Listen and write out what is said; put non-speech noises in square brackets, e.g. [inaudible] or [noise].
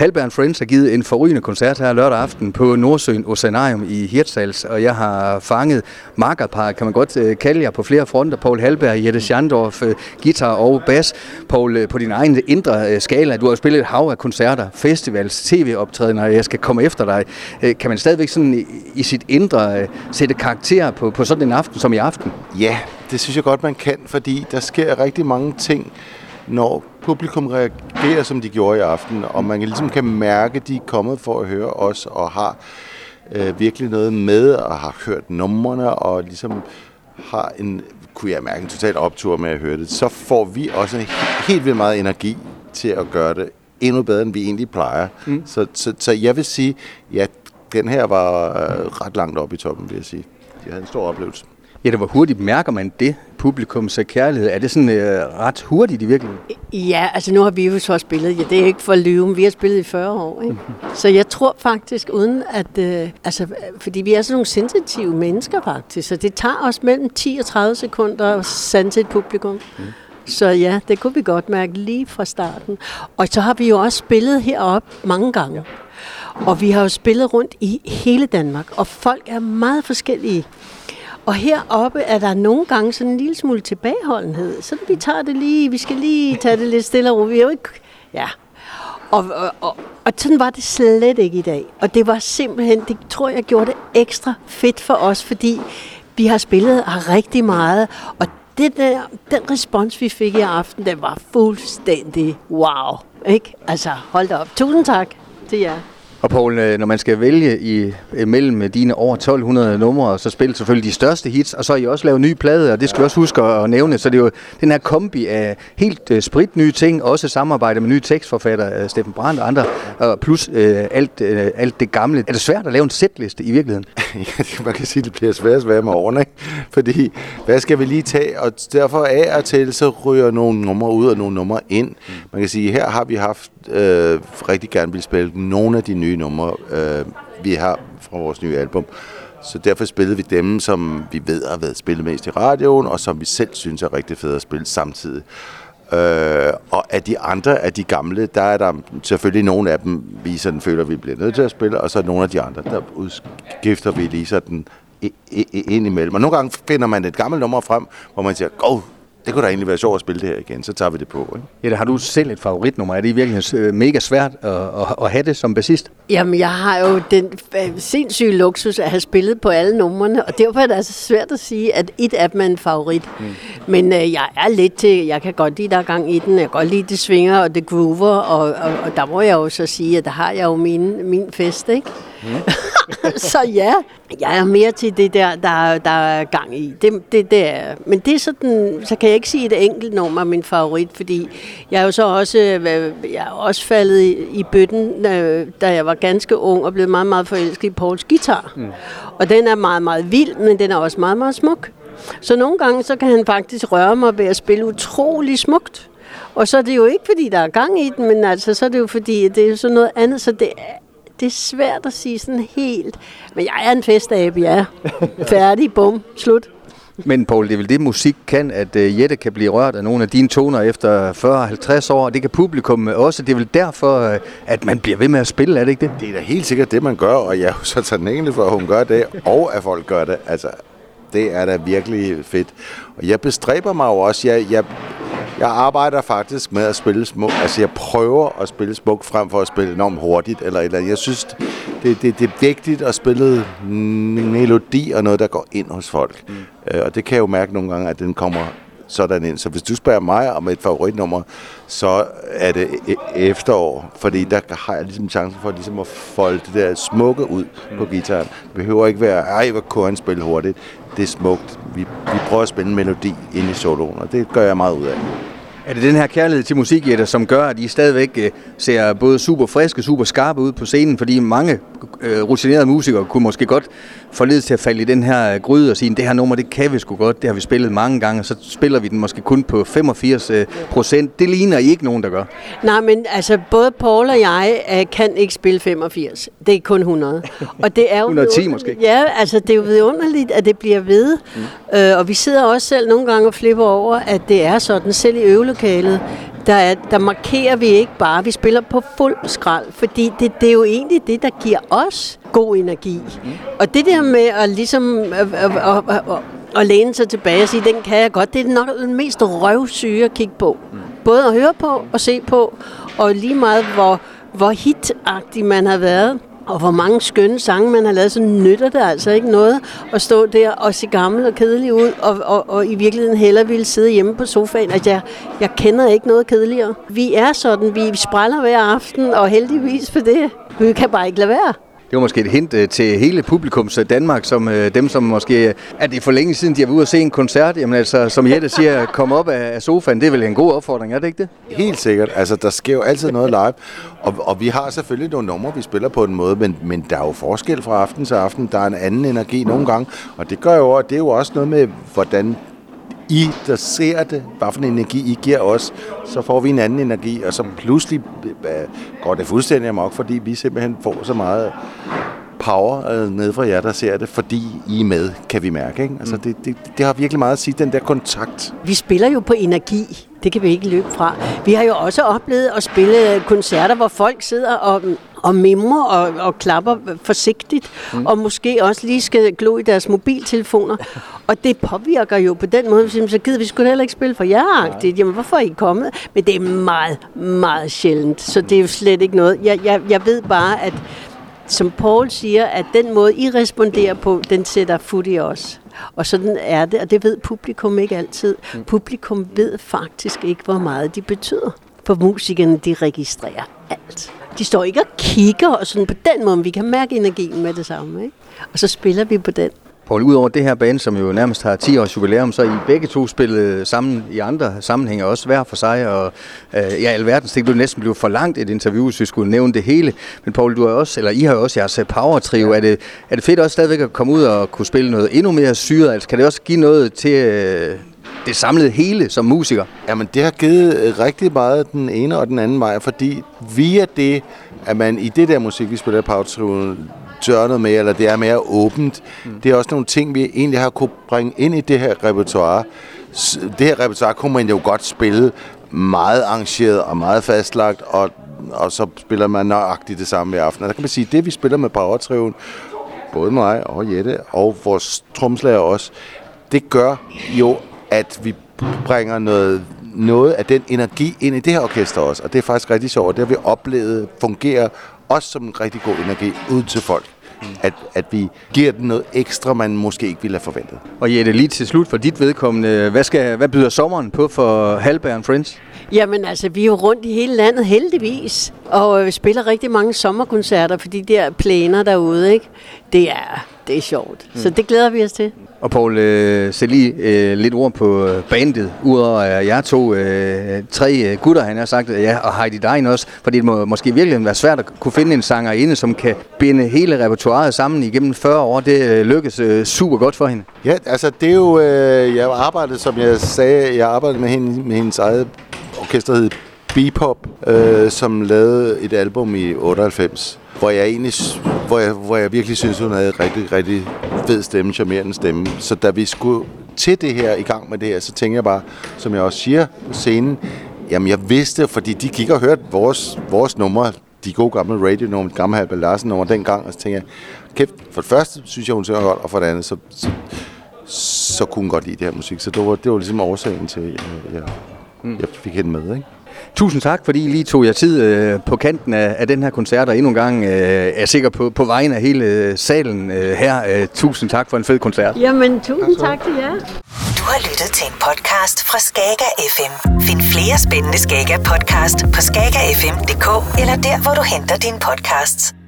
Halberg Friends har givet en forrygende koncert her lørdag aften på Nordsøen Oceanarium i Hirtshals, og jeg har fanget markerpar, kan man godt øh, kalde jer, på flere fronter. Paul Halberg, Jette Schandorf, øh, guitar og bas. Paul, øh, på din egen indre skala, du har spillet et hav af koncerter, festivals, tv-optrædener, jeg skal komme efter dig. Kan man stadigvæk sådan i sit indre sætte karakter på, på sådan en aften som i aften? Ja, det synes jeg godt, man kan, fordi der sker rigtig mange ting, når publikum reagerer, som de gjorde i aften, og man ligesom kan mærke, at de er kommet for at høre os, og har øh, virkelig noget med, og har hørt numrene, og ligesom har en, kunne jeg mærke, en total optur med at høre det, så får vi også helt vildt meget energi til at gøre det endnu bedre, end vi egentlig plejer. Mm. Så, så, så jeg vil sige, ja, den her var øh, ret langt op i toppen, vil jeg sige. Jeg havde en stor oplevelse. Ja, det hvor hurtigt mærker man det, publikums kærlighed? Er det sådan øh, ret hurtigt i virkeligheden? Ja, altså nu har vi jo så spillet, ja, det er ikke for lyve, vi har spillet i 40 år. Ikke? så jeg tror faktisk, uden at, øh, altså, fordi vi er sådan nogle sensitive mennesker faktisk, så det tager os mellem 10 og 30 sekunder at sande et publikum. Mm. Så ja, det kunne vi godt mærke lige fra starten. Og så har vi jo også spillet herop mange gange. Og vi har jo spillet rundt i hele Danmark, og folk er meget forskellige. Og heroppe er der nogle gange sådan en lille smule tilbageholdenhed. Så vi tager det lige, vi skal lige tage det lidt stille og roligt. Vi er jo ikke, ja. Og, og, og, og sådan var det slet ikke i dag. Og det var simpelthen, det tror jeg gjorde det ekstra fedt for os, fordi vi har spillet rigtig meget, og det der, den respons, vi fik i aften, den var fuldstændig wow. Ikke? Altså, hold da op. Tusind tak til jer. Og Poul, øh, når man skal vælge i, øh, mellem dine over 1200 numre, så spiller selvfølgelig de største hits, og så har I også lavet nye plader, og det skal vi også huske at nævne. Så det er jo den her kombi af helt uh, sprit nye ting, også samarbejde med nye tekstforfattere, uh, Steffen Brandt og andre, og plus uh, alt, uh, alt det gamle. Er det svært at lave en setliste i virkeligheden? [laughs] man kan sige, det bliver svært at svære med årene, ikke? Fordi, hvad skal vi lige tage? Og derfor af og til, så ryger nogle numre ud og nogle numre ind. Mm. Man kan sige, her har vi haft øh, rigtig gerne vil spille nogle af de nye numre, øh, vi har fra vores nye album. Så derfor spillede vi dem, som vi ved har været spillet mest i radioen, og som vi selv synes er rigtig fede at spille samtidig. Øh, og af de andre, af de gamle, der er der selvfølgelig nogle af dem, vi sådan føler, vi bliver nødt til at spille, og så nogle af de andre, der udskifter vi lige sådan ind imellem. Og nogle gange finder man et gammelt nummer frem, hvor man siger, gå, det kunne da egentlig være sjovt at spille det her igen, så tager vi det på. Ikke? Ja, det har du selv et favoritnummer? Er det i virkeligheden øh, mega svært at, at, at have det som bassist? Jamen, jeg har jo den øh, sindssyge luksus at have spillet på alle numrene, og derfor er det altså svært at sige, at et af dem er en favorit. Mm. Men øh, jeg er lidt til, jeg kan godt lide, der er gang i den, jeg kan godt lide, det svinger og det groover, og, og, og der må jeg jo så sige, at der har jeg jo min, min fest, ikke? Mm. [laughs] så ja, jeg er mere til det der, der, der er gang i. Det, det, det er. Men det er sådan, så kan jeg ikke sige, at et enkelt nummer er min favorit, fordi jeg er jo så også, øh, jeg er også faldet i, i bøtten, da, da jeg var ganske ung og blev meget, meget forelsket i Pauls guitar. Mm. Og den er meget, meget vild, men den er også meget, meget smuk. Så nogle gange, så kan han faktisk røre mig ved at spille utrolig smukt. Og så er det jo ikke, fordi der er gang i den, men altså, så er det jo fordi, det er sådan noget andet, så det det er svært at sige sådan helt. Men jeg er en festabe, ja. Færdig, bum, slut. Men Paul, det er vel det, musik kan, at uh, Jette kan blive rørt af nogle af dine toner efter 40-50 år. Det kan publikum også. Det er vel derfor, uh, at man bliver ved med at spille, er det ikke det? Det er da helt sikkert det, man gør, og jeg er jo så taknemmelig for, at hun gør det, og at folk gør det. Altså, det er da virkelig fedt. Og jeg bestræber mig jo også. Jeg, jeg, jeg arbejder faktisk med at spille smuk. Altså, jeg prøver at spille smuk frem for at spille enormt hurtigt. Eller, eller jeg synes, det, det, det er vigtigt at spille melodi og noget, der går ind hos folk. Mm. Øh, og det kan jeg jo mærke nogle gange, at den kommer sådan ind. Så hvis du spørger mig om et favoritnummer, så er det e- efterår, fordi der har jeg ligesom chancen for ligesom at folde det der smukke ud mm. på gitaren. Det behøver ikke være, ej, hvor kunne han spille hurtigt. Det er smukt. Vi, vi prøver at spille en melodi ind i soloen, og det gør jeg meget ud af. Er det den her kærlighed til musik, Jette, som gør, at I stadigvæk øh, ser både super friske, super skarpe ud på scenen? Fordi mange øh, rutinerede musikere kunne måske godt forledes til at falde i den her gryde og sige, det her nummer, det kan vi sgu godt, det har vi spillet mange gange, og så spiller vi den måske kun på 85 øh, procent. Det ligner I ikke nogen, der gør. Nej, men altså både Paul og jeg øh, kan ikke spille 85. Det er kun 100. Og det er jo [laughs] 110 måske? Ja, altså det er jo vidunderligt, at det bliver ved. Mm. Øh, og vi sidder også selv nogle gange og flipper over, at det er sådan, selv i lokalet, der, er, der markerer vi ikke bare, vi spiller på fuld skrald, fordi det, det er jo egentlig det, der giver os god energi. Og det der med at ligesom at, at, at, at, at læne sig tilbage og sige, den kan jeg godt, det er nok den mest røvsyge at kigge på. Både at høre på og se på, og lige meget hvor, hvor hitagtig man har været, og hvor mange skønne sange man har lavet, så nytter det altså ikke noget at stå der og se gammel og kedelig ud, og, og, og i virkeligheden heller ville sidde hjemme på sofaen. Altså, jeg, jeg kender ikke noget kedeligere. Vi er sådan, vi spræller hver aften, og heldigvis for det. Vi kan bare ikke lade være. Det var måske et hint øh, til hele publikums øh, Danmark, som øh, dem, som måske øh, er det for længe siden, de har været ude og se en koncert. Jamen altså, som Jette siger, [laughs] komme op af sofaen, det er vel en god opfordring, er det ikke det? Helt sikkert. Altså, der sker jo altid noget live. Og, og vi har selvfølgelig nogle numre, vi spiller på en måde, men, men der er jo forskel fra aften til aften. Der er en anden energi nogle gange, og det gør jo, det er jo også noget med, hvordan i, der ser det, hvad for en energi I giver os, så får vi en anden energi, og så pludselig øh, går det fuldstændig amok, fordi vi simpelthen får så meget power øh, ned fra jer, der ser det, fordi I er med, kan vi mærke. Ikke? Altså, det, det, det har virkelig meget at sige, den der kontakt. Vi spiller jo på energi. Det kan vi ikke løbe fra. Vi har jo også oplevet at spille koncerter, hvor folk sidder og, og mimrer og, og klapper forsigtigt, mm. og måske også lige skal glo i deres mobiltelefoner. [laughs] Og det påvirker jo på den måde, så gider vi skulle heller ikke spille for jer. Jamen, hvorfor er I kommet? Men det er meget, meget sjældent, så det er jo slet ikke noget. Jeg, jeg, jeg ved bare, at som Paul siger, at den måde, I responderer på, den sætter fod i os. Og sådan er det, og det ved publikum ikke altid. Mm. Publikum ved faktisk ikke, hvor meget de betyder. For musikerne, de registrerer alt. De står ikke og kigger, og sådan på den måde, vi kan mærke energien med det samme. Ikke? Og så spiller vi på den. Poul, udover det her band, som jo nærmest har 10 års jubilæum, så er I begge to spillet sammen i andre sammenhænge, også hver for sig, og øh, ja, alverdens ting, du næsten blev for langt et interview, hvis vi skulle nævne det hele. Men Poul, du har også, eller I har jo også jeres øh, power trio. Ja. Er, det, er det fedt også stadigvæk at komme ud og kunne spille noget endnu mere syret? Altså, kan det også give noget til øh, det samlede hele som musiker? Jamen, det har givet øh, rigtig meget den ene og den anden vej, fordi via det, at man i det der musik, vi spiller på tør noget mere, eller det er mere åbent. Mm. Det er også nogle ting, vi egentlig har kunne bringe ind i det her repertoire. Det her repertoire kunne man jo godt spille meget arrangeret og meget fastlagt, og, og så spiller man nøjagtigt det samme i aften. Og der kan man sige, at det vi spiller med Powertriven, både mig og Jette, og vores tromslager også, det gør jo, at vi bringer noget, noget af den energi ind i det her orkester også. Og det er faktisk rigtig sjovt. Det har vi oplevet fungerer også som en rigtig god energi ud til folk. Mm. At, at vi giver den noget ekstra, man måske ikke ville have forventet. Og Jette, lige til slut for dit vedkommende, hvad, skal, hvad byder sommeren på for Halberg Friends? Jamen altså, vi er jo rundt i hele landet heldigvis, og øh, spiller rigtig mange sommerkoncerter, fordi der planer derude, ikke? Det er, det er sjovt. Mm. Så det glæder vi os til. Og Poul, øh, sæt lige øh, lidt ord på øh, bandet, udover at jeg to øh, tre øh, gutter, han har sagt, ja, og Heidi Dein også, fordi det må måske virkelig være svært at kunne finde en sanger inde, som kan binde hele repertoireet sammen igennem 40 år. Det øh, lykkes øh, super godt for hende. Ja, altså det er jo, øh, jeg arbejdede, som jeg sagde, jeg arbejdede med, hende, med hendes eget orkester, hed Bebop, øh, som lavede et album i 98 hvor jeg egentlig, hvor jeg, hvor jeg virkelig synes, hun havde en rigtig, rigtig fed stemme, charmerende stemme. Så da vi skulle til det her, i gang med det her, så tænkte jeg bare, som jeg også siger på scenen, jamen jeg vidste, fordi de gik og hørte vores, vores numre, de gode gamle radio-numre, gamle Halber Larsen numre dengang, og så tænkte jeg, kæft, for det første synes jeg, hun synger godt, og for det andet, så, så, så kunne hun godt lide det her musik. Så det var, det var ligesom årsagen til, at jeg, jeg, jeg fik hende med, ikke? Tusind tak, fordi I lige tog jer tid øh, på kanten af, af den her koncert, og endnu en gang øh, er sikker på, på vejen af hele øh, salen øh, her. Øh, tusind tak for en fed koncert. Jamen, tusind tak, tak til jer. Du har lyttet til en podcast fra Skager FM. Find flere spændende Skager podcast på skagerfm.dk eller der, hvor du henter dine podcasts.